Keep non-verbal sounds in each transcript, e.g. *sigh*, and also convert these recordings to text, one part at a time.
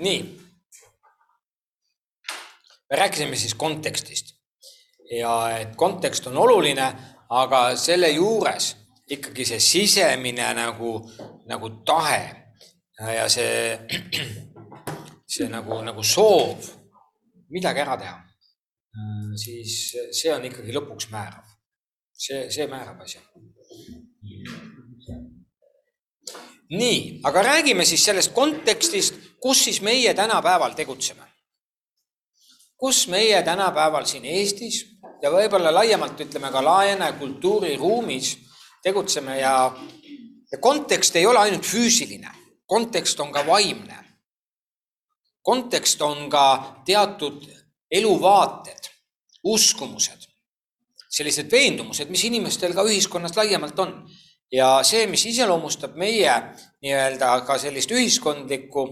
nii. me rääkisime siis kontekstist ja et kontekst on oluline, aga selle juures ikkagi see sisemine nagu, nagu tahe ja see, see nagu, nagu soov midagi ära teha, siis see on ikkagi lõpuks määrav. see, see määrab asja. nii, aga räägime siis sellest kontekstist, kus siis meie tänapäeval tegutseme. kus meie tänapäeval siin Eestis ja võib-olla laiemalt ütleme ka laene kultuuriruumis tegutseme ja, ja kontekst ei ole ainult füüsiline, kontekst on ka vaimne. kontekst on ka teatud eluvaated, uskumused, sellised veendumused, mis inimestel ka ühiskonnas laiemalt on. ja see, mis iseloomustab meie nii-öelda ka sellist ühiskondlikku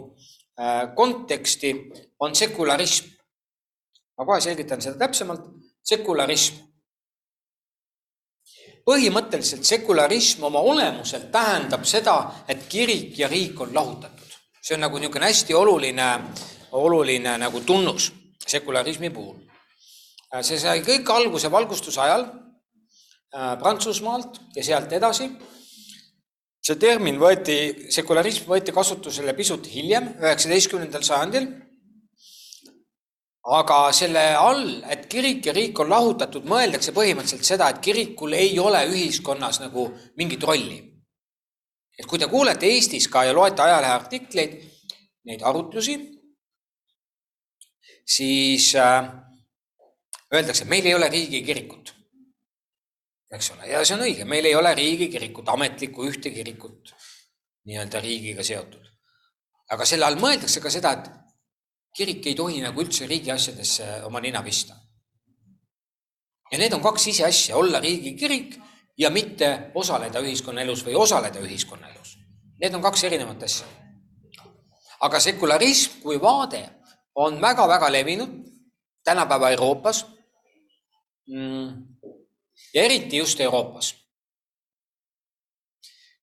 konteksti, on sekularism. ma kohe selgitan seda täpsemalt. sekularism põhimõtteliselt sekularism oma olemuselt tähendab seda, et kirik ja riik on lahutatud. see on nagu niisugune hästi oluline, oluline nagu tunnus sekularismi puhul. see sai kõik alguse valgustuse ajal äh, Prantsusmaalt ja sealt edasi. See termin võeti, sekularism võeti kasutusele pisut hiljem, üheksateistkümnendal sajandil aga selle all, et kirik ja riik on lahutatud, mõeldakse põhimõtteliselt seda, et kirikul ei ole ühiskonnas nagu mingit rolli. et kui te kuulete Eestis ka ja loete ajalehe artikleid, neid arutlusi, siis äh, öeldakse, meil ei ole riigikirikut. Eks ole, ja see on õige, meil ei ole riigikirikut, ametlikku ühte kirikut nii-öelda riigiga seotud. aga selle all mõeldakse ka seda, et kirik ei tohi nagu üldse riigi asjadesse oma nina pista. ja need on kaks ise asja, olla riigikirik ja mitte osaleda ühiskonnaelus või osaleda ühiskonnaelus. Need on kaks erinevat asja. aga sekularism kui vaade on väga-väga levinud tänapäeva Euroopas. Mm, ja eriti just Euroopas.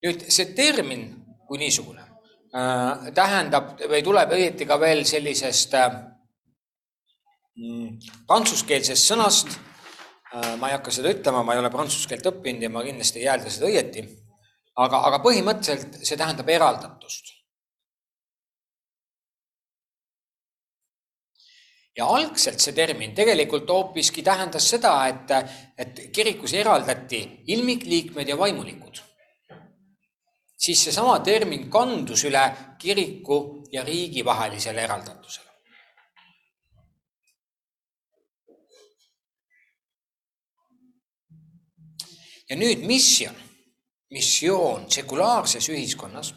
nüüd see termin kui niisugune Äh, tähendab või tuleb õieti ka veel sellisest äh, mm, prantsuskeelsest sõnast. Äh, ma ei hakka seda ütlema, ma ei ole prantsuse keelt õppinud ja ma kindlasti ei häälda seda õieti. aga, aga põhimõtteliselt see tähendab eraldatust. Ja algselt see termin tegelikult hoopiski tähendas seda, et, et kirikus eraldati ilmikliikmed ja vaimulikud siis seesama termin kandus üle kiriku ja riigi vahelisele eraldatusele. ja nüüd missioon, missioon sekulaarses ühiskonnas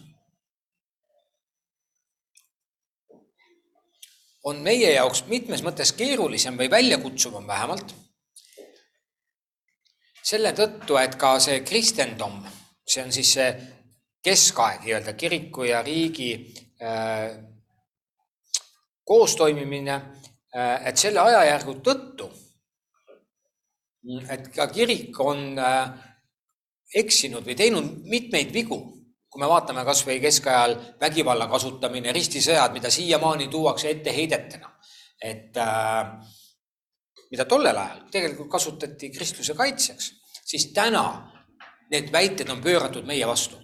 on meie jaoks mitmes mõttes keerulisem või väljakutsuvam vähemalt. selle tõttu, et ka see kristendom, see on siis see keskaeg nii-öelda kiriku ja riigi äh, koostoimimine äh,, et selle ajajärgu tõttu, et ka kirik on äh, eksinud või teinud mitmeid vigu, kui me vaatame kas või keskajal vägivalla kasutamine, ristisõjad, mida siiamaani tuuakse etteheidetena, et äh, mida tollel ajal tegelikult kasutati kristluse kaitseks, siis täna need väited on pööratud meie vastu.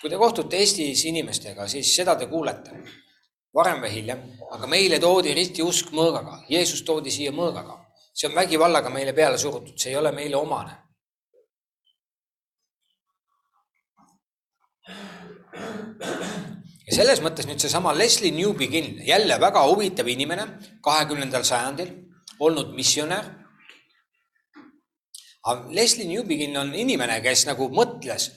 Kui te kohtute Eestis inimestega, siis seda te kuulete. Varem või hiljem, aga meile toodi ristiusk mõõgaga, Jeesus toodi siia mõõgaga. see on vägivallaga meile peale surutud, see ei ole meile omane. Ja selles mõttes nüüd seesama Leslie Newbegin, jälle väga huvitav inimene, kahekümnendal sajandil olnud missionär. aga Leslie Newbegin on inimene, kes nagu mõtles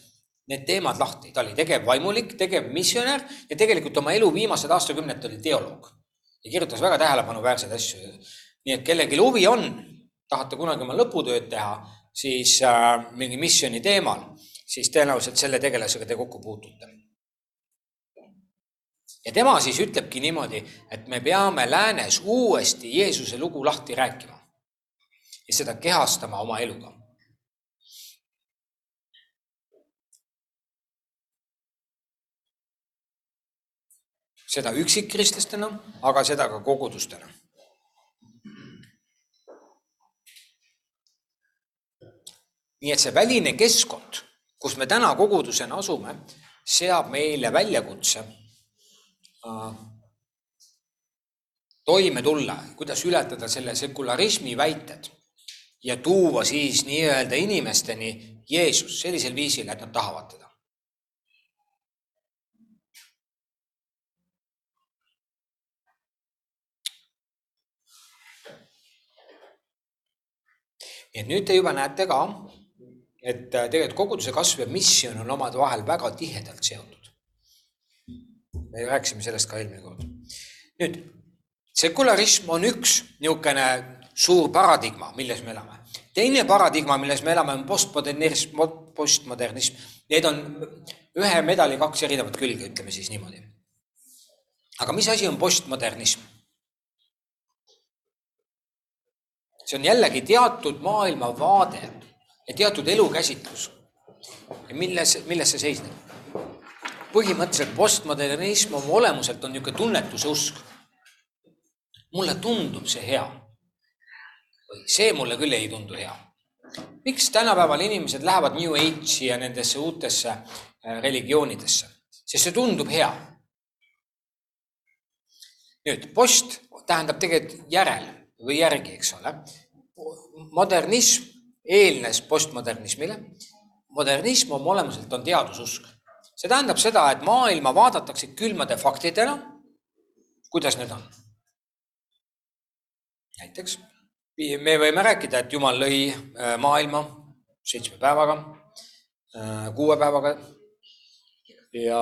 need teemad lahti, ta oli tegevvaimulik, tegevmissionär ja tegelikult oma elu viimased aastakümned oli teoloog ja kirjutas väga tähelepanuväärseid asju. nii et kellelgi huvi on, tahate kunagi oma lõputööd teha, siis äh, mingi missiooni teemal, siis tõenäoliselt selle tegelasega te kokku puutute. ja tema siis ütlebki niimoodi, et me peame läänes uuesti Jeesuse lugu lahti rääkima ja seda kehastama oma eluga seda üksikkristlastena, aga seda ka kogudustena. nii et see väline keskkond, kus me täna kogudusena asume, seab meile väljakutse äh, toime tulla, kuidas ületada selle sekularismi väited ja tuua siis nii-öelda inimesteni Jeesus sellisel viisil, et nad tahavad teda. nii et nüüd te juba näete ka, et tegelikult koguduse kasv ja missioon on omavahel väga tihedalt seotud. me rääkisime sellest ka eelmine kord. nüüd sekularism on üks niisugune suur paradigma, milles me elame. teine paradigma, milles me elame, on postmodernism, postmodernism. Need on ühe medali kaks erinevat külge, ütleme siis niimoodi. aga mis asi on postmodernism? see on jällegi teatud maailmavaade ja teatud elukäsitlus. milles, milles see seisneb? põhimõtteliselt postmodernism oma olemuselt on niisugune tunnetuse usk. mulle tundub see hea või see mulle küll ei tundu hea. miks tänapäeval inimesed lähevad New Age'i ja nendesse uutesse äh, religioonidesse, sest see tundub hea. nüüd post tähendab tegelikult järel või järgi, eks ole. modernism eelnes postmodernismile. modernism oma olemuselt on teadususk. see tähendab seda, et maailma vaadatakse külmade faktidena. kuidas need on? näiteks me võime rääkida, et Jumal lõi äh, maailma seitsme päevaga, äh, kuue päevaga. ja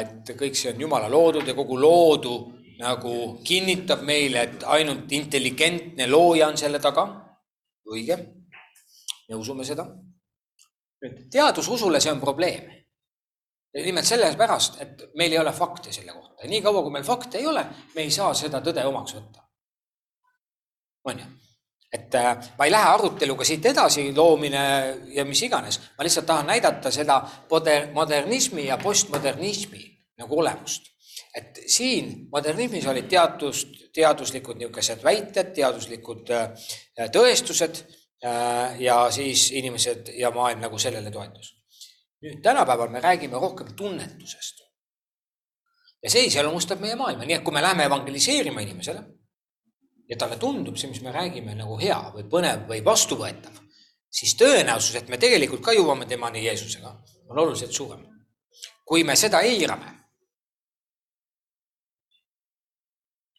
et kõik see on Jumala loodud ja kogu loodu nagu kinnitab meile, et ainult intelligentne looja on selle taga. õige, me usume seda. nüüd teadususule see on probleem. nimelt sellepärast, et meil ei ole fakte selle kohta. niikaua, kui meil fakte ei ole, me ei saa seda tõde omaks võtta. on ju et äh, ma ei lähe aruteluga siit edasi, loomine ja mis iganes, ma lihtsalt tahan näidata seda modernismi ja postmodernismi nagu olemust. et siin modernismis olid teadust, teaduslikud niisugused väited, teaduslikud äh, tõestused ja siis inimesed ja maailm nagu sellele toetus. nüüd tänapäeval me räägime rohkem tunnetusest. ja see iseloomustab meie maailma, nii et kui me läheme evangeliseerima inimesele ja talle tundub see, mis me räägime nagu hea või põnev või vastuvõetav, siis tõenäosus, et me tegelikult ka jõuame temani Jeesusega, on oluliselt suurem. kui me seda eirame,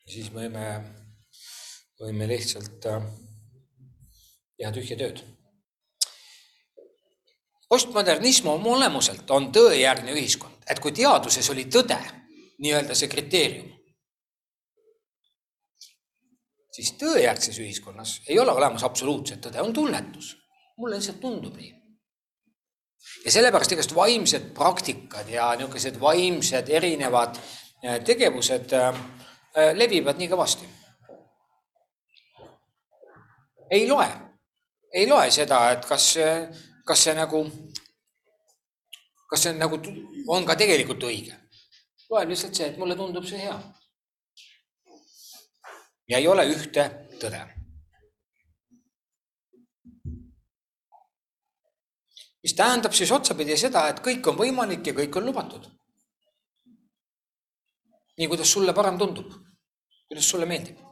siis võime, võime lihtsalt äh, teha tühja tööd. postmodernism oma olemuselt on tõejärgne ühiskond, et kui teaduses oli tõde, nii-öelda see kriteerium, siis tõejärgses ühiskonnas ei ole olemas absoluutset tõde, on tunnetus. mulle lihtsalt tundub nii. ja sellepärast igast vaimsed praktikad ja niisugused vaimsed erinevad äh, tegevused äh, levivad nii kõvasti. ei loe, ei loe seda, et kas, kas see nagu, kas see nagu on ka tegelikult õige. loeb lihtsalt see, et mulle tundub see hea ja ei ole ühte tõde. mis tähendab siis otsapidi seda, et kõik on võimalik ja kõik on lubatud. nii, kuidas sulle parem tundub, kuidas sulle meeldib.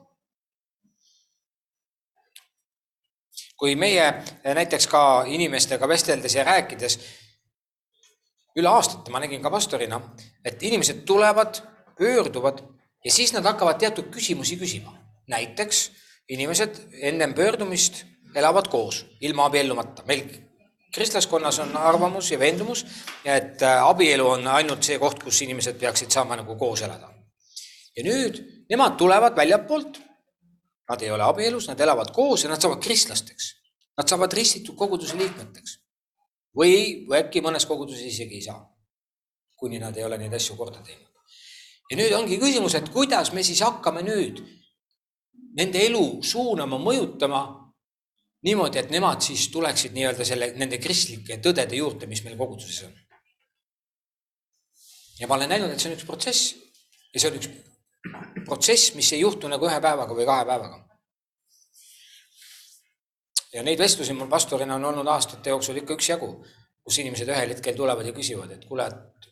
Kui meie näiteks ka inimestega vesteldes ja rääkides üle aastate ma nägin ka pastorina, et inimesed tulevad, pöörduvad ja siis nad hakkavad teatud küsimusi küsima näiteks inimesed ennem pöördumist elavad koos, ilma abiellumata. meil kristlaskonnas on arvamus ja veendumus, et äh, abielu on ainult see koht, kus inimesed peaksid saama nagu koos elada. ja nüüd nemad tulevad väljapoolt, nad ei ole abielus, nad elavad koos ja nad saavad kristlasteks. Nad saavad ristitud koguduse liikmeteks. või, või äkki mõnes koguduses isegi ei saa, kuni nad ei ole neid asju korda teinud. ja nüüd ongi küsimus, et kuidas me siis hakkame nüüd nende elu suunama, mõjutama niimoodi, et nemad siis tuleksid nii-öelda selle, nende kristlike tõdede juurde, mis meil koguduses on. ja ma olen näinud, et see on üks protsess. ja see on üks protsess, mis ei juhtu nagu ühe päevaga või kahe päevaga. ja neid vestlusi mul pastorina on olnud aastate jooksul ikka üksjagu, kus inimesed ühel hetkel tulevad ja küsivad, et kuule, et,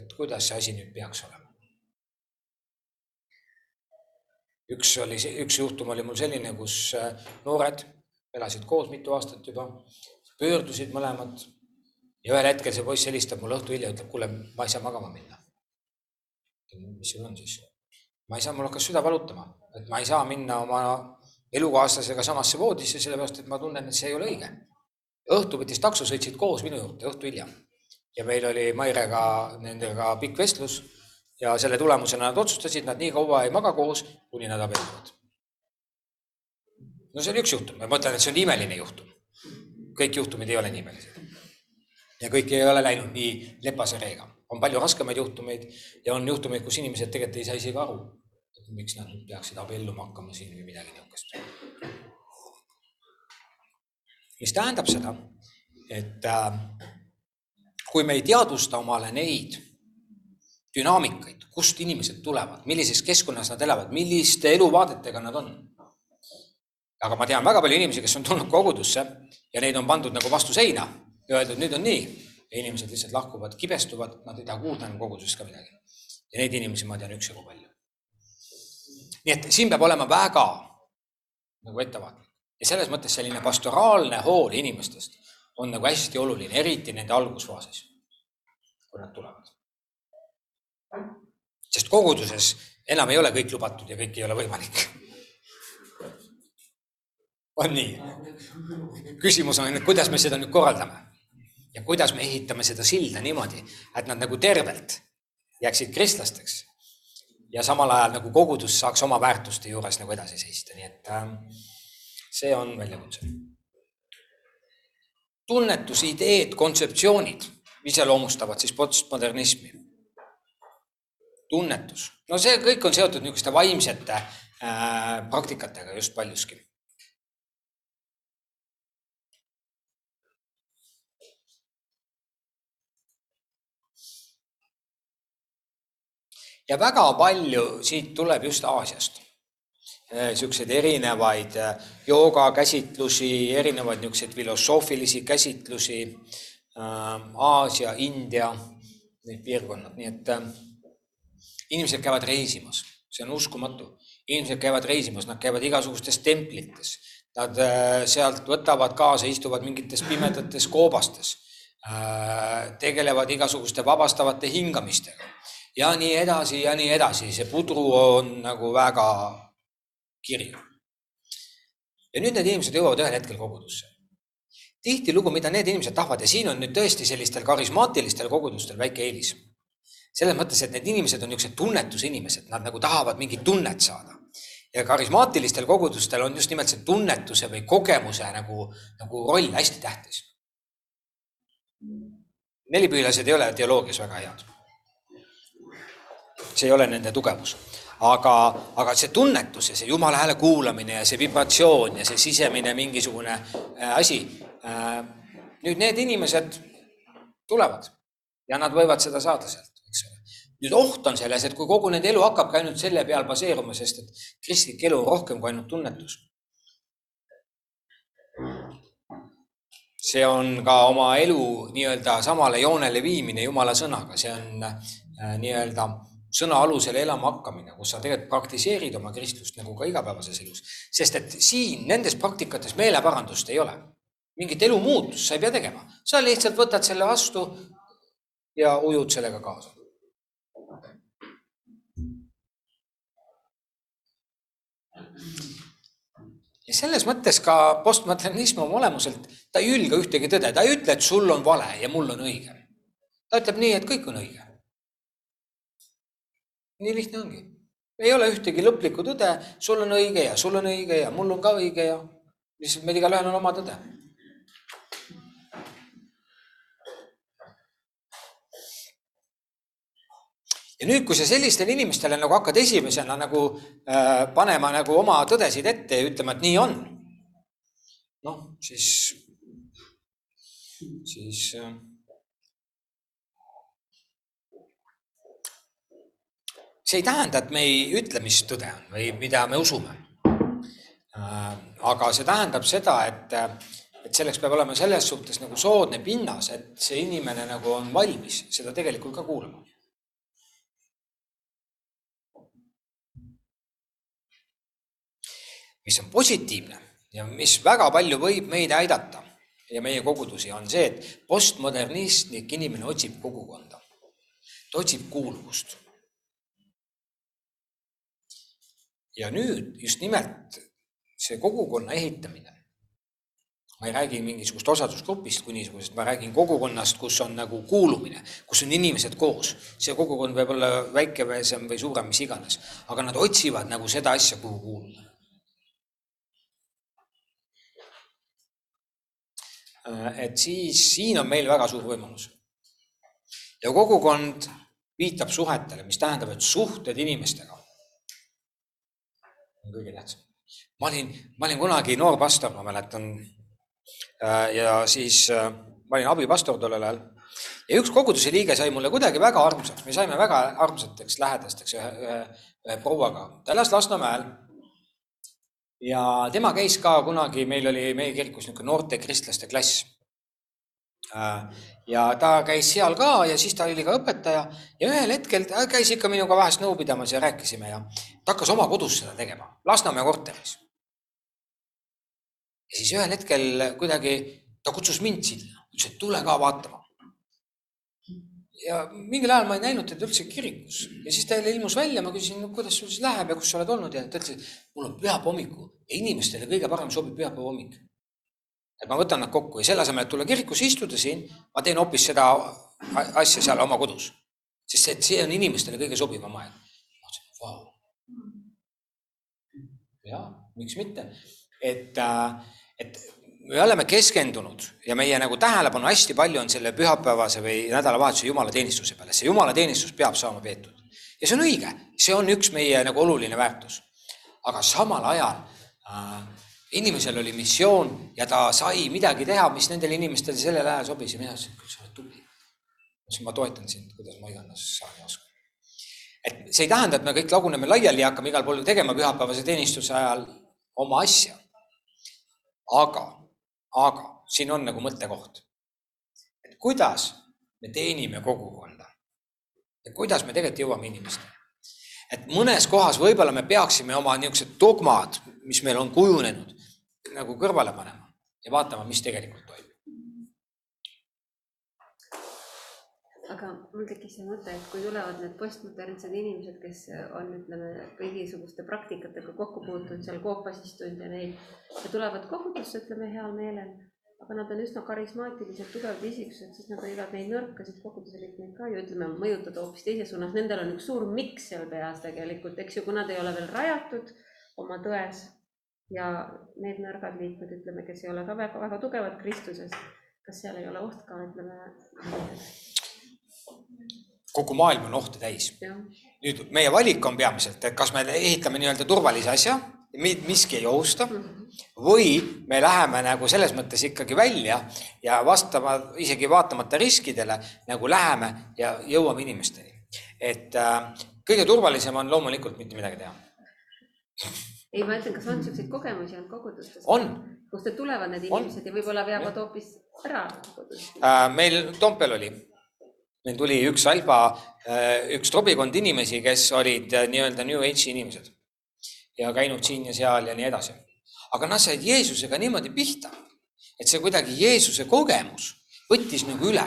et kuidas see asi nüüd peaks olema. üks oli, üks juhtum oli mul selline, kus äh, noored elasid koos mitu aastat juba, pöördusid mõlemad ja ühel hetkel see poiss helistab mulle õhtu hilja, ütleb, kuule, ma ei saa magama minna. mis sul on siis? Ma ei saa, mul hakkas süda valutama, et ma ei saa minna oma elukaaslasega samasse voodisse, sellepärast et ma tunnen, et see ei ole õige. õhtu võttis takso, sõitsid koos minu juurde õhtu hilja ja meil oli Mairega nendega pikk vestlus ja selle tulemusena nad otsustasid, nad nii kaua ei maga koos, kuni nad abielluvad. no see oli üks juhtum ma ütlen, et see on imeline juhtum. kõik juhtumid ei ole nii imelised. ja kõik ei ole läinud nii lepase reega, on palju raskemaid juhtumeid ja on juhtumeid, kus inimesed tegelikult ei saa isegi aru, et miks nad nüüd peaksid abielluma hakkama siin või midagi niisugust. mis tähendab seda, et äh, kui me ei teadvusta omale neid dünaamikaid, kust inimesed tulevad, millises keskkonnas nad elavad, milliste eluvaadetega nad on. aga ma tean väga palju inimesi, kes on tulnud kogudusse ja neid on pandud nagu vastu seina ja öeldud, nüüd on nii. Ja inimesed lihtsalt lahkuvad, kibestuvad, nad ei taha kuulda enam kogudusest ka midagi. ja neid inimesi ma tean üksjagu palju. nii et siin peab olema väga nagu ettevaatlik ja selles mõttes selline pastoraalne hool inimestest on nagu hästi oluline, eriti nende algusfaasis, kui nad tulevad sest koguduses enam ei ole kõik lubatud ja kõik ei ole võimalik. *laughs* on nii? küsimus on, kuidas me seda nüüd korraldame ja kuidas me ehitame seda silda niimoodi, et nad nagu tervelt jääksid kristlasteks ja samal ajal nagu kogudus saaks oma väärtuste juures nagu edasi seista, nii et äh, see on väljakutse. tunnetusideed, kontseptsioonid iseloomustavad siis postmodernismi tunnetus, no see kõik on seotud niisuguste vaimsete äh, praktikatega just paljuski. Ja väga palju siit tuleb just Aasiast niisuguseid äh, erinevaid äh, joogakäsitlusi, erinevaid niisuguseid filosoofilisi käsitlusi äh,. Aasia, India, need piirkonnad, nii et inimesed käivad reisimas, see on uskumatu. inimesed käivad reisimas, nad käivad igasugustes templites, nad sealt võtavad kaasa, istuvad mingites pimedates koobastes, tegelevad igasuguste vabastavate hingamistega ja nii edasi ja nii edasi, see pudru on nagu väga kirju. ja nüüd need inimesed jõuavad ühel hetkel kogudusse. tihtilugu, mida need inimesed tahavad ja siin on nüüd tõesti sellistel karismaatilistel kogudustel väike eelis selles mõttes, et need inimesed on niisugused tunnetusinimesed, nad nagu tahavad mingit tunnet saada. ja karismaatilistel kogudustel on just nimelt see tunnetuse või kogemuse nagu, nagu roll hästi tähtis. nelipüülased ei ole teoloogias väga head. See ei ole nende tugevus aga, aga see tunnetus ja see jumala hääle kuulamine ja see vibratsioon ja see sisemine mingisugune äh, asi äh,. nüüd need inimesed tulevad ja nad võivad seda saada sealt nüüd oht on selles, et kui kogu nende elu hakkabki ainult selle peal baseeruma, sest et kristlik elu on rohkem kui ainult tunnetus. see on ka oma elu nii-öelda samale joonele viimine Jumala sõnaga, see on äh, nii-öelda sõna alusel elama hakkamine, kus sa tegelikult praktiseerid oma kristlust nagu ka igapäevases elus. sest et siin nendes praktikates meeleparandust ei ole. mingit elumuutust sa ei pea tegema, sa lihtsalt võtad selle vastu ja ujud sellega kaasa. ja selles mõttes ka postmodernism oma olemuselt, ta ei ülga ühtegi tõde, ta ei ütle, et sul on vale ja mul on õige. ta ütleb nii, et kõik on õige. Nii lihtne ongi. ei ole ühtegi lõplikku tõde, sul on õige ja sul on õige ja mul on ka õige ja lihtsalt meil igalühel on oma tõde ja nüüd, kui sa sellistele inimestele nagu hakkad esimesena nagu äh, panema nagu oma tõdesid ette ja ütlema, et nii on. noh, siis, siis äh, see ei tähenda, et me ei ütle, mis tõde on või mida me usume. Äh, aga see tähendab seda, et, et selleks peab olema selles suhtes nagu soodne pinnas, et see inimene nagu on valmis seda tegelikult ka kuulama. mis on positiivne ja mis väga palju võib meid aidata ja meie kogudusi, on see, et postmodernistlik inimene otsib kogukonda. ta otsib kuuluvust ja nüüd just nimelt see kogukonna ehitamine. ma ei räägi mingisugust osadusgrupist kui niisugusest, ma räägin kogukonnast, kus on nagu kuulumine, kus on inimesed koos. see kogukond võib olla väikevesem või suurem, mis iganes, aga nad otsivad nagu seda asja, kuhu kuuluda. et siis siin on meil väga suur võimalus. ja kogukond viitab suhetele, mis tähendab, et suhted inimestega on kõige tähtsam. ma olin, ma olin kunagi noor pastor, ma mäletan. Äh, ja siis äh, ma olin abipastor tollel ajal ja üks koguduse liige sai mulle kuidagi väga armsaks, me saime väga armsateks, lähedasteks ühe, ühe, ühe prouaga, ta elas Lasnamäel. ja tema käis ka kunagi, meil oli meie kirikus niisugune noorte kristlaste klass ja ta käis seal ka ja siis ta oli ka õpetaja ja ühel hetkel ta käis ikka minuga vahest nõu pidamas ja rääkisime ja ta hakkas oma kodus seda tegema, Lasnamäe korteris. ja siis ühel hetkel kuidagi ta kutsus mind sinna, ütles, et tule ka vaatama. ja mingil ajal ma ei näinud teda üldse kirikus ja siis ta jälle ilmus välja, ma küsisin, no kuidas sul siis läheb ja kus sa oled olnud ja ta ütles, et mul on pühapäeva hommiku ja inimestele kõige parem sobib pühapäeva hommik et ma võtan nad kokku ja selle asemel, et tulla kirikusse istuda siin, ma teen hoopis seda asja seal oma kodus. sest see, see on inimestele kõige sobivam aeg. ma mõtlesin, vau. ja miks mitte, et, äh, et me oleme keskendunud ja meie nagu tähelepanu hästi palju on selle pühapäevase või nädalavahetuse jumalateenistuse peale, see jumalateenistus peab saama peetud. ja see on õige, see on üks meie nagu oluline väärtus. aga samal ajal äh, inimesel oli missioon ja ta sai midagi teha, mis nendele inimestele sellel ajal sobis ja mina ütlesin, et sa oled tubli. ütlesin, ma toetan sind, kuidas ma iganes saan ja oskan. et see ei tähenda, et me kõik laguneme laiali ja hakkame igal pool tegema pühapäevase teenistuse ajal oma asja. aga, aga siin on nagu mõttekoht. et kuidas me teenime kogukonda ja kuidas me tegelikult jõuame inimesteni et mõnes kohas võib-olla me peaksime oma niisugused dogmad, mis meil on kujunenud, nagu kõrvale panema ja vaatama, mis tegelikult toimub. aga mul tekkis see mõte, et kui tulevad need postmodernsed inimesed, kes on, ütleme, kõigisuguste praktikatega kokku puutunud, seal koopas istunud ja neid ja tulevad kogudusse, ütleme heal meelel, aga nad on üsna karismaatilised, tugevad isiksused, siis nad võivad neid nõrkasid koguduse liikmeid ka ju ütleme, mõjutada hoopis teises suunas, nendel on üks suur miks seal peas tegelikult, eks ju, kui nad ei ole veel rajatud oma tões ja need nõrgad liikmed, ütleme, kes ei ole ka väga, väga tugevad Kristuses, kas seal ei ole oht ka, ütleme? kogu maailm on ohte täis. nüüd meie valik on peamiselt, et kas me ehitame nii-öelda turvalise asja, miski ei ohusta mm -hmm. Või me läheme nagu selles mõttes ikkagi välja ja vastama, isegi vaatamata riskidele nagu läheme ja jõuame inimesteni. et äh, kõige turvalisem on loomulikult mitte midagi teha ei, ma ütlen, kas on siukseid kogemusi olnud kogudustes? on. kust tulevad need inimesed on. ja võib-olla veavad hoopis ära kogudust äh,? meil Toompeal oli, meil tuli üks Alba äh,, üks trobikond inimesi, kes olid äh, nii-öelda New Age'i inimesed ja käinud siin ja seal ja nii edasi. Aga nad said Jeesusega niimoodi pihta, et see kuidagi Jeesuse kogemus võttis nagu üle.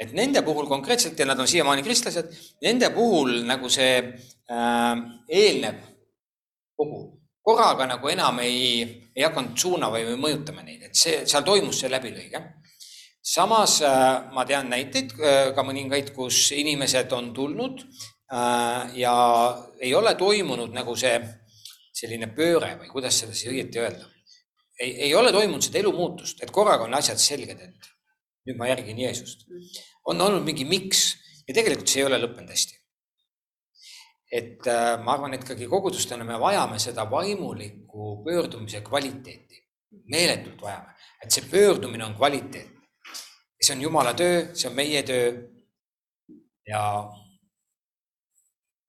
Et nende puhul konkreetselt ja nad on siiamaani kristlased, nende puhul nagu see äh, eelnev kogu. Korraga nagu enam ei, ei hakanud suunama või mõjutama neid, et see, seal toimus see läbilõige. samas äh, ma tean näiteid äh, ka mõningaid, kus inimesed on tulnud äh, ja ei ole toimunud nagu see selline pööre või kuidas seda siis õieti öelda. ei, ei ole toimunud seda elumuutust, et korraga on asjad selged, et nüüd ma järgin Jeesust. on olnud mingi miks ja tegelikult see ei ole lõppenud hästi et äh, ma arvan, et ikkagi kogudustena me vajame seda vaimuliku pöördumise kvaliteeti, meeletult vajame, et see pöördumine on kvaliteet. see on Jumala töö, see on meie töö. ja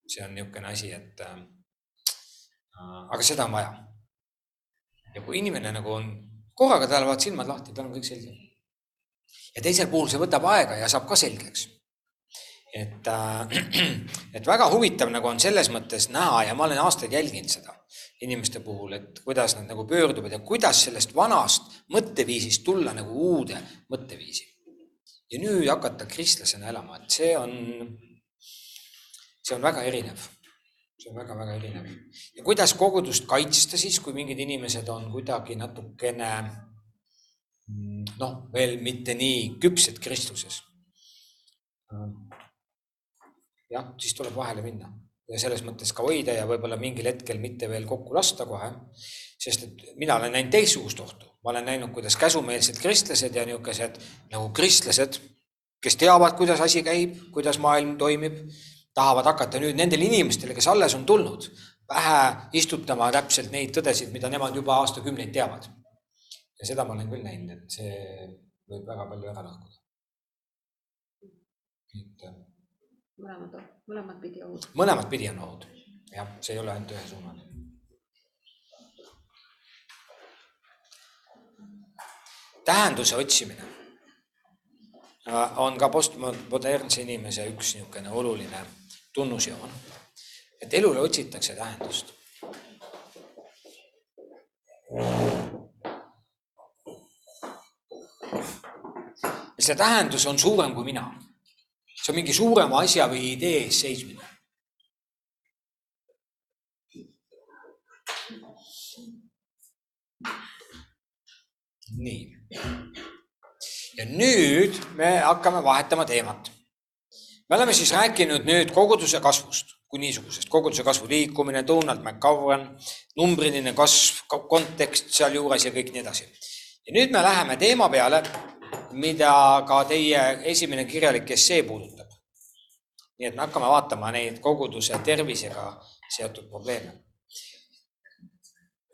see on niisugune asi, et äh, aga seda on vaja. ja kui inimene nagu on, korraga tal vaat silmad lahti, tal on kõik selge. ja teisel puhul see võtab aega ja saab ka selgeks. et äh,, *clears throat* et väga huvitav nagu on selles mõttes näha ja ma olen aastaid jälginud seda inimeste puhul, et kuidas nad nagu pöörduvad ja kuidas sellest vanast mõtteviisist tulla nagu uude mõtteviisi. ja nüüd hakata kristlasena elama, et see on, see on väga erinev. See on väga-väga erinev. ja kuidas kogudust kaitsta siis, kui mingid inimesed on kuidagi natukene noh, veel mitte nii küpsed Kristuses. jah, siis tuleb vahele minna ja selles mõttes ka hoida ja võib-olla mingil hetkel mitte veel kokku lasta kohe. sest et mina olen näinud teistsugust ohtu, ma olen näinud, kuidas käsumeelsed kristlased ja niisugused nagu kristlased, kes teavad, kuidas asi käib, kuidas maailm toimib, tahavad hakata nüüd nendele inimestele, kes alles on tulnud, pähe istutama täpselt neid tõdesid, mida nemad juba aastakümneid teavad. ja seda ma olen küll näinud, et see võib väga palju ära lõhkuda. et mõlemad, mõlemat pidi ohud. mõlemat pidi on ohud, jah, see ei ole ainult ühesuunaline. tähenduse otsimine äh, on ka postmodernse inimese üks niisugune oluline tunnusjoon, et elule otsitakse tähendust. see tähendus on suurem kui mina see on mingi suurema asja või idee ees seismine. nii. ja nüüd me hakkame vahetama teemat. Me oleme siis rääkinud nüüd koguduse kasvust kui niisugusest, koguduse kasvu liikumine, Donald McCowan, numbriline kasv, kontekst sealjuures ja kõik nii edasi. ja nüüd me läheme teema peale, mida ka teie esimene kirjalik essee puudutab. nii et me hakkame vaatama neid koguduse tervisega seotud probleeme.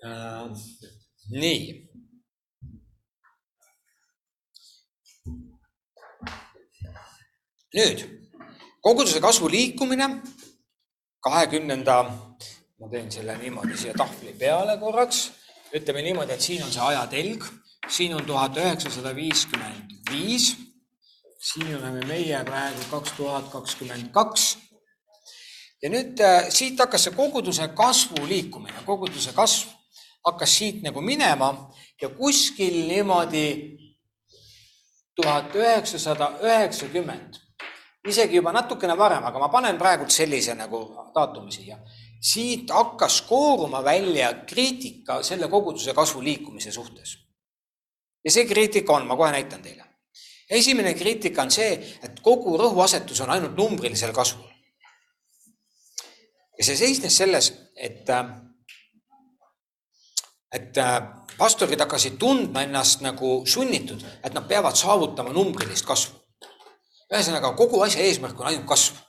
Äh, nii. nüüd koguduse kasvu liikumine kahekümnenda, ma teen selle niimoodi siia tahvli peale korraks, ütleme niimoodi, et siin on see ajatelg siin on tuhat üheksasada viiskümmend viis. siin oleme meie praegu kaks tuhat kakskümmend kaks. ja nüüd äh, siit hakkas see koguduse kasvu liikumine, koguduse kasv hakkas siit nagu minema ja kuskil niimoodi tuhat üheksasada üheksakümmend, isegi juba natukene varem, aga ma panen praegu sellise nagu daatumi siia. siit hakkas kooruma välja kriitika selle koguduse kasvu liikumise suhtes ja see kriitika on, ma kohe näitan teile. esimene kriitika on see, et kogu rõhuasetus on ainult numbrilisel kasvul. ja see seisnes selles, et, et pastorid hakkasid tundma ennast nagu sunnitud, et nad peavad saavutama numbrilist kasvu. Ühesõnaga, kogu asja eesmärk on ainult kasv.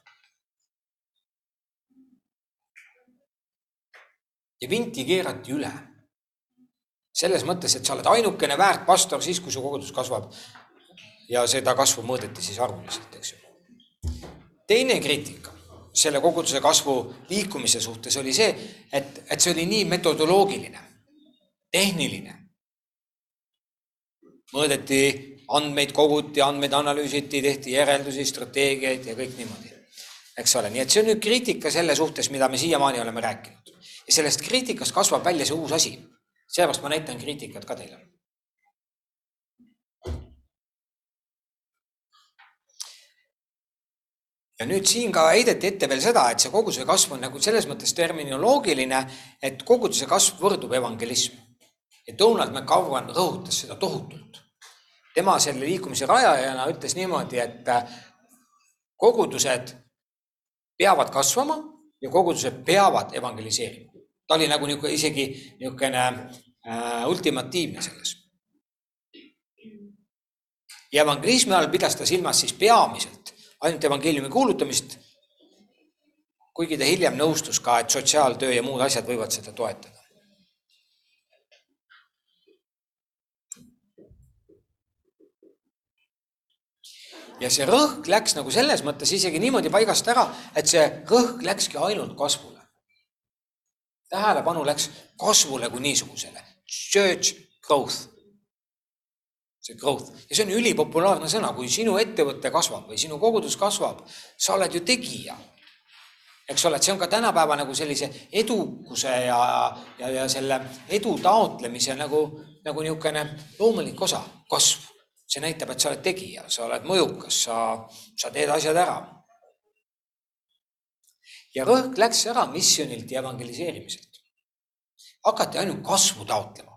ja vinti keerati üle selles mõttes, et sa oled ainukene väärt pastor siis, kui su kogudus kasvab. ja seda kasvu mõõdeti siis arvuliselt, eks ju. teine kriitika selle koguduse kasvu liikumise suhtes oli see, et, et see oli nii metodoloogiline, tehniline. mõõdeti andmeid, koguti andmeid, analüüsiti, tehti järeldusi, strateegiaid ja kõik niimoodi. eks ole, nii et see on nüüd kriitika selle suhtes, mida me siiamaani oleme rääkinud. ja sellest kriitikast kasvab välja see uus asi seepärast ma näitan kriitikat ka teile. ja nüüd siin ka heideti ette veel seda, et see koguduse kasv on nagu selles mõttes terminoloogiline, et koguduse kasv võrdub evangelism. ja Donald McCowan rõhutas seda tohutult. Tema selle liikumise rajajana ütles niimoodi, et kogudused peavad kasvama ja kogudused peavad evangeliseerima ta oli nagu niisugune isegi niisugune äh, ultimatiivne selles. ja evangelismi all pidas ta silmas siis peamiselt ainult evangeeliumi kuulutamist. kuigi ta hiljem nõustus ka, et sotsiaaltöö ja muud asjad võivad seda toetada. Ja see rõhk läks nagu selles mõttes isegi niimoodi paigast ära, et see rõhk läkski ainult kasvule. tähelepanu läks kasvule kui niisugusele. Church growth. see growth ja see on ülipopulaarne sõna, kui sinu ettevõte kasvab või sinu kogudus kasvab, sa oled ju tegija eks ole, et see on ka tänapäeva nagu sellise edukuse ja, ja, ja selle edu taotlemise nagu, nagu niisugune loomulik osa, kasv. See näitab, et sa oled tegija, sa oled mõjukas, sa, sa teed asjad ära. ja rõhk läks ära misjonilt ja evangeliseerimiselt. hakati ainult kasvu taotlema.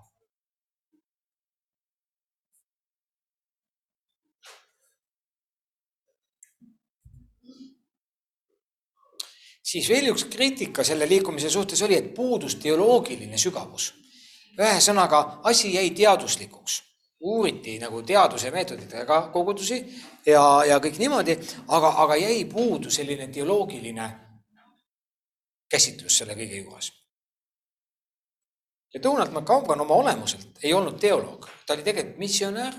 siis veel üks kriitika selle liikumise suhtes oli, et puudus teoloogiline sügavus. ühesõnaga, asi jäi teaduslikuks, uuriti nagu teaduse meetoditega kogudusi ja, ja kõik niimoodi, aga, aga jäi puudu selline teoloogiline käsitlus selle kõige juures. ja Donald McCaugan oma olemuselt ei olnud teoloog, ta oli tegelikult missionär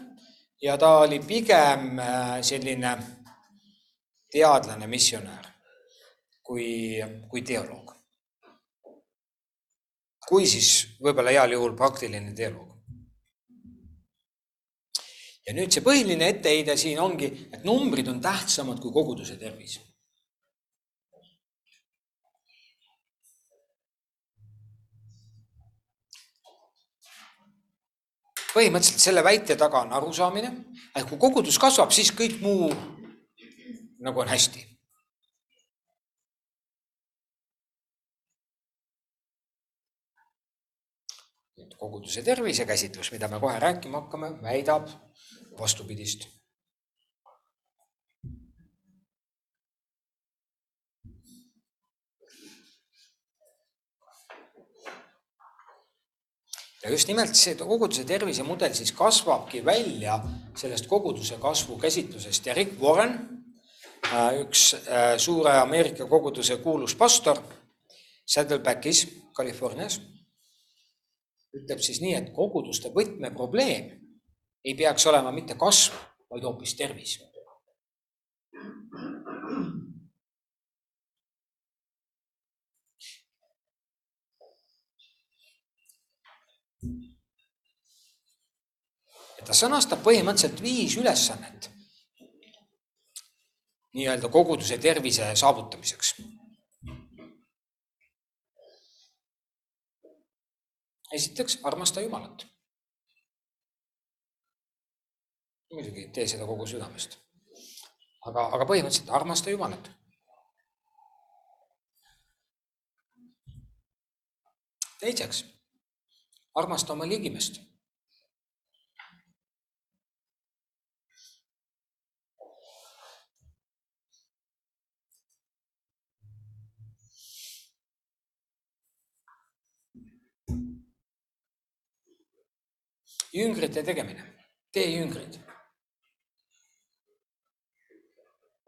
ja ta oli pigem äh, selline teadlane, missionär kui, kui teoloog. kui siis võib-olla heal juhul praktiline teoloog. Ja nüüd see põhiline etteheide siin ongi, et numbrid on tähtsamad kui koguduse tervis. põhimõtteliselt selle väite taga on arusaamine, et kui kogudus kasvab, siis kõik muu nagu on hästi koguduse tervise käsitlus, mida me kohe rääkima hakkame, väidab vastupidist. ja just nimelt see koguduse tervisemudel siis kasvabki välja sellest koguduse kasvu käsitlusest ja Rick Warren, äh, üks äh, suure Ameerika koguduse kuulus pastor Saddlebackis, Californias ütleb siis nii, et koguduste võtmeprobleem ei peaks olema mitte kasv, vaid hoopis tervis. ta sõnastab põhimõtteliselt viis ülesannet nii-öelda koguduse tervise saavutamiseks esiteks armasta Jumalat. Muidugi tee seda kogu südamest. aga, aga põhimõtteliselt armasta Jumalat. teiseks, armasta oma ligimest jüngrite tegemine, tee jüngrid.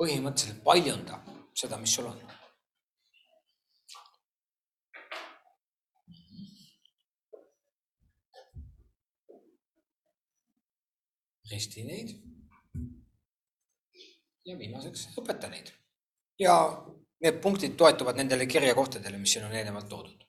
Põhimõtteliselt paljunda seda, mis sul on. risti neid. ja viimaseks õpeta neid. ja need punktid toetuvad nendele kirjakohtadele, mis siin on eelnevalt toodud.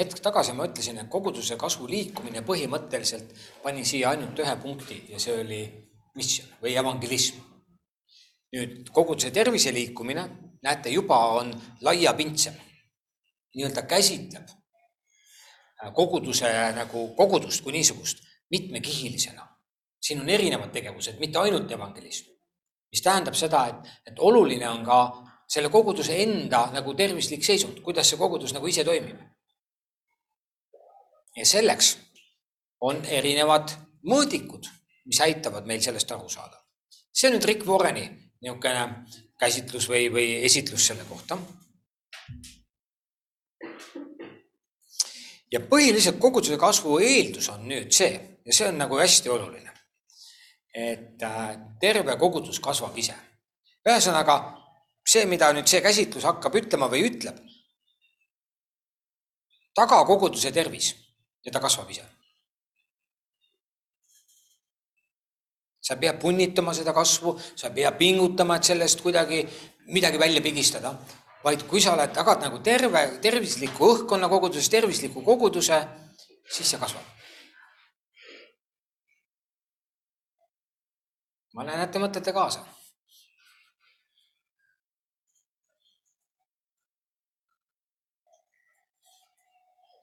Hetk tagasi ma ütlesin, et koguduse kasvu liikumine põhimõtteliselt pani siia ainult ühe punkti ja see oli missioon või evangelism. nüüd koguduse tervise liikumine, näete, juba on laiapindsem, nii-öelda käsitleb koguduse nagu kogudust kui niisugust mitmekihilisena. siin on erinevad tegevused, mitte ainult evangelism, mis tähendab seda, et, et oluline on ka selle koguduse enda nagu tervislik seisund, kuidas see kogudus nagu ise toimib ja selleks on erinevad mõõdikud, mis aitavad meil sellest aru saada. see on nüüd Rick Warreni niisugune käsitlus või, või esitlus selle kohta. ja põhiliselt koguduse kasvu eeldus on nüüd see ja see on nagu hästi oluline, et äh, terve kogudus kasvab ise. ühesõnaga see, mida nüüd see käsitlus hakkab ütlema või ütleb, taga koguduse tervis ja ta kasvab ise. sa ei pea punnitama seda kasvu, sa ei pea pingutama, et sellest kuidagi midagi välja pigistada, vaid kui sa oled, tagad nagu terve, tervisliku õhkkonna koguduses, tervisliku koguduse, siis see kasvab. ma näen, et te mõtlete kaasa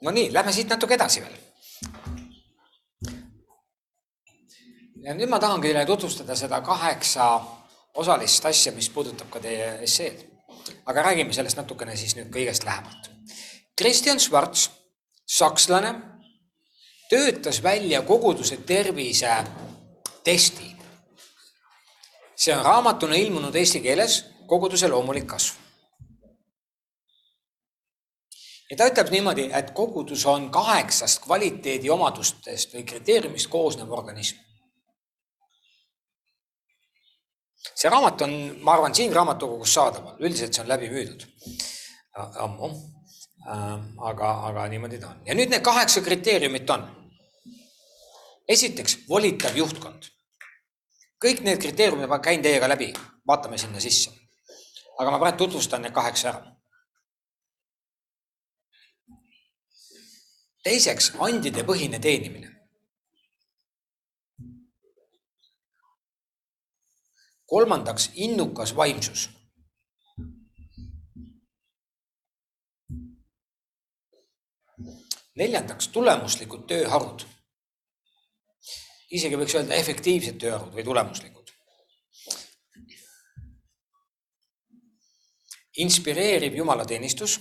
no nii, lähme siit natuke edasi veel. ja nüüd ma tahan teile tutvustada seda kaheksa osalist asja, mis puudutab ka teie esseed. aga räägime sellest natukene siis nüüd kõigest lähemalt. Kristjan Schwarz, sakslane, töötas välja koguduse tervise testi. see on raamatuna ilmunud eesti keeles Koguduse loomulik kasv ja ta ütleb niimoodi, et kogudus on kaheksast kvaliteediomadustest või kriteeriumist koosnev organism. see raamat on, ma arvan, siin raamatukogus saadaval, üldiselt see on läbi müüdud ammu. Aga, aga niimoodi ta on ja nüüd need kaheksa kriteeriumit on. esiteks volitav juhtkond. kõik need kriteeriumid ma käin teiega läbi, vaatame sinna sisse. aga ma praegu tutvustan need kaheksa ära teiseks, andide põhine teenimine. kolmandaks, innukas vaimsus. neljandaks, tulemuslikud tööharud. isegi võiks öelda efektiivsed tööharud või tulemuslikud. inspireeriv jumalateenistus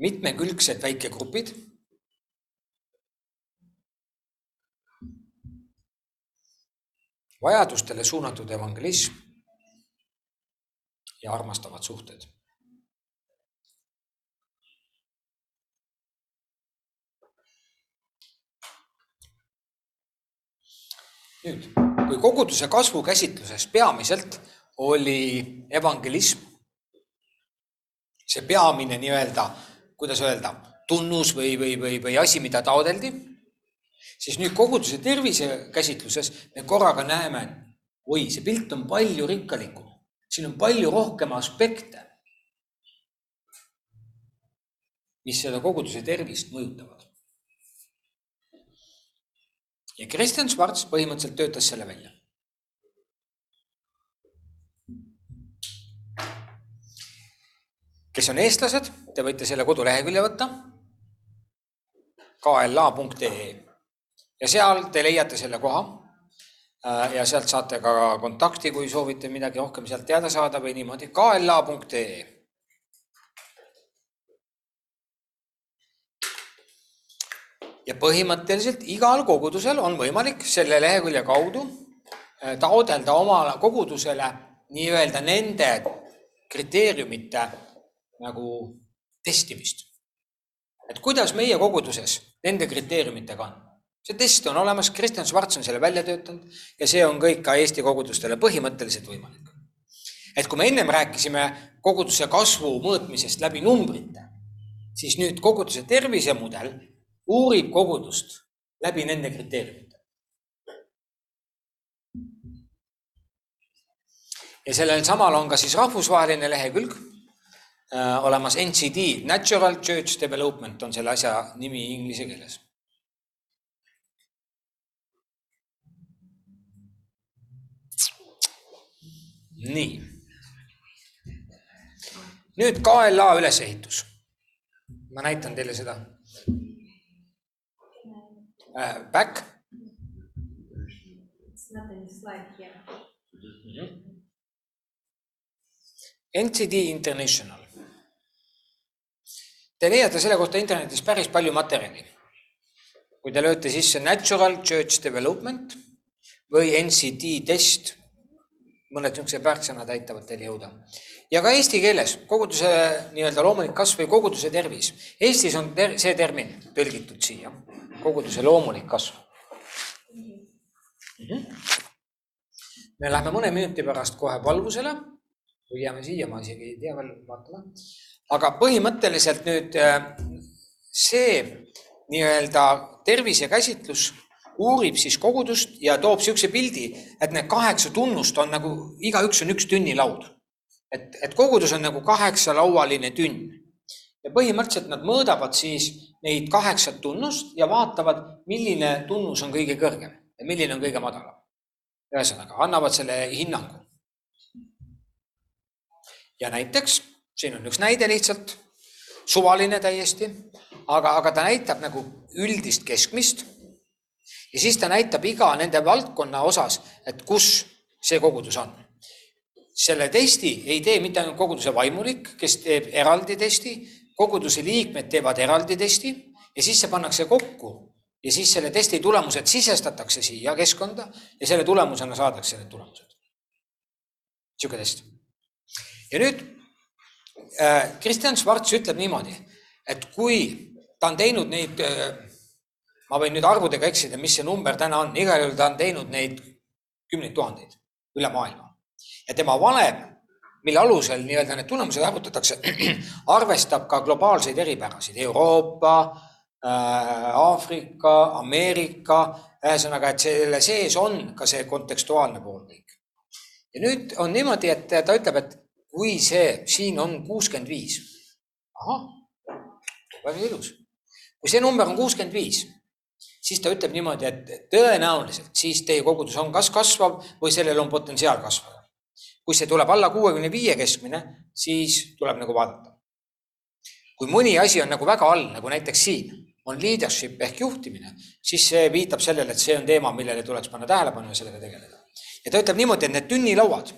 mitmekülgsed väikegrupid. vajadustele suunatud evangelism ja armastavad suhted. nüüd, kui koguduse kasvu käsitluses peamiselt oli evangelism, see peamine nii-öelda kuidas öelda, tunnus või, või, või, või asi, mida taodeldi, siis nüüd koguduse tervise käsitluses me korraga näeme, oi, see pilt on palju rikkalikum, siin on palju rohkem aspekte, mis seda koguduse tervist mõjutavad. ja Kristjan Schwarz põhimõtteliselt töötas selle välja kes on eestlased, te võite selle kodulehekülje võtta. kla.ee ja seal te leiate selle koha. Äh, ja sealt saate ka kontakti, kui soovite midagi rohkem sealt teada saada või niimoodi kla.ee. ja põhimõtteliselt igal kogudusel on võimalik selle lehekülje kaudu äh, taodelda oma kogudusele nii-öelda nende kriteeriumite nagu testimist. et kuidas meie koguduses nende kriteeriumitega on. see test on olemas, Kristjan Schwarz on selle välja töötanud ja see on kõik ka Eesti kogudustele põhimõtteliselt võimalik. et kui me ennem rääkisime koguduse kasvu mõõtmisest läbi numbrite, siis nüüd koguduse tervisemudel uurib kogudust läbi nende kriteeriumite. ja sellel samal on ka siis rahvusvaheline lehekülg olemas NCD, Natural Church Development on selle asja nimi inglise keeles. nii. nüüd KLA ülesehitus. ma näitan teile seda äh,. Back. It's not in the slide here. Mm -hmm. NCD International Te leiate selle kohta internetis päris palju materjali. kui te lööte sisse Natural Church Development või NCD test, mõned niisugused väärtsõnad aitavad teil jõuda. ja ka eesti keeles koguduse nii-öelda loomulik kasv või koguduse tervis. Eestis on ter see termin tõlgitud siia, koguduse loomulik kasv mm. -hmm. me läheme mõne minuti pärast kohe palvusele või jääme siia, ma isegi ei tea veel, vaatame. Aga põhimõtteliselt nüüd äh, see nii-öelda tervisekäsitlus uurib siis kogudust ja toob niisuguse pildi, et need kaheksa tunnust on nagu, igaüks on üks tünnilaud. et, et kogudus on nagu kaheksalaualine tünn. ja põhimõtteliselt nad mõõdavad siis neid kaheksat tunnust ja vaatavad, milline tunnus on kõige kõrgem ja milline on kõige madalam. ühesõnaga, annavad selle hinnangu. ja näiteks, siin on üks näide lihtsalt, suvaline täiesti, aga, aga ta näitab nagu üldist keskmist. ja siis ta näitab iga nende valdkonna osas, et kus see kogudus on. selle testi ei tee mitte ainult koguduse vaimulik, kes teeb eraldi testi, koguduse liikmed teevad eraldi testi ja siis see pannakse kokku ja siis selle testi tulemused sisestatakse siia keskkonda ja selle tulemusena saadakse need tulemused. sihuke test. ja nüüd Kristjan Schwarz ütleb niimoodi, et kui ta on teinud neid äh,, ma võin nüüd arvudega eksida, mis see number täna on, igal juhul ta on teinud neid kümneid tuhandeid üle maailma ja tema valem mille alusel nii-öelda need tulemused arvutatakse, *clears throat* arvestab ka globaalseid eripärasid, Euroopa äh,, Aafrika, Ameerika, ühesõnaga, et selle sees on ka see kontekstuaalne pool kõik. ja nüüd on niimoodi, et ta ütleb, et kui see siin on kuuskümmend viis, ahah, väga ilus. kui see number on kuuskümmend viis, siis ta ütleb niimoodi, et tõenäoliselt siis teie kogudus on kas kasvav või sellel on potentsiaal kasvada kui see tuleb alla kuuekümne viie keskmine, siis tuleb nagu vaadata. kui mõni asi on nagu väga all, nagu näiteks siin on leadership ehk juhtimine, siis see viitab sellele, et see on teema, millele tuleks panna tähelepanu ja sellega tegeleda. ja ta ütleb niimoodi, et need tünnilauad,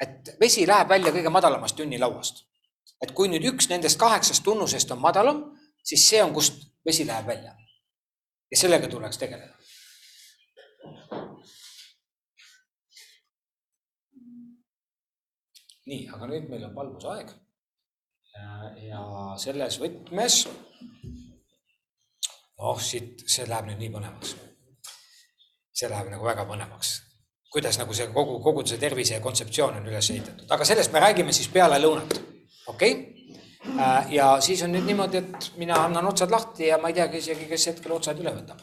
et vesi läheb välja kõige madalamast tünnilauast. et kui nüüd üks nendest kaheksast tunnusest on madalam, siis see on, kust vesi läheb välja. ja sellega tuleks tegeleda. nii, aga nüüd meil on valgusaeg. ja selles võtmes, noh, siit, see läheb nüüd nii põnevaks. see läheb nagu väga põnevaks, kuidas nagu see kogu, koguduse tervise kontseptsioon on üles ehitatud, aga sellest me räägime siis peale lõunat, okei okay?? ja siis on nüüd niimoodi, et mina annan otsad lahti ja ma ei teagi isegi, kes hetkel otsad üle võtab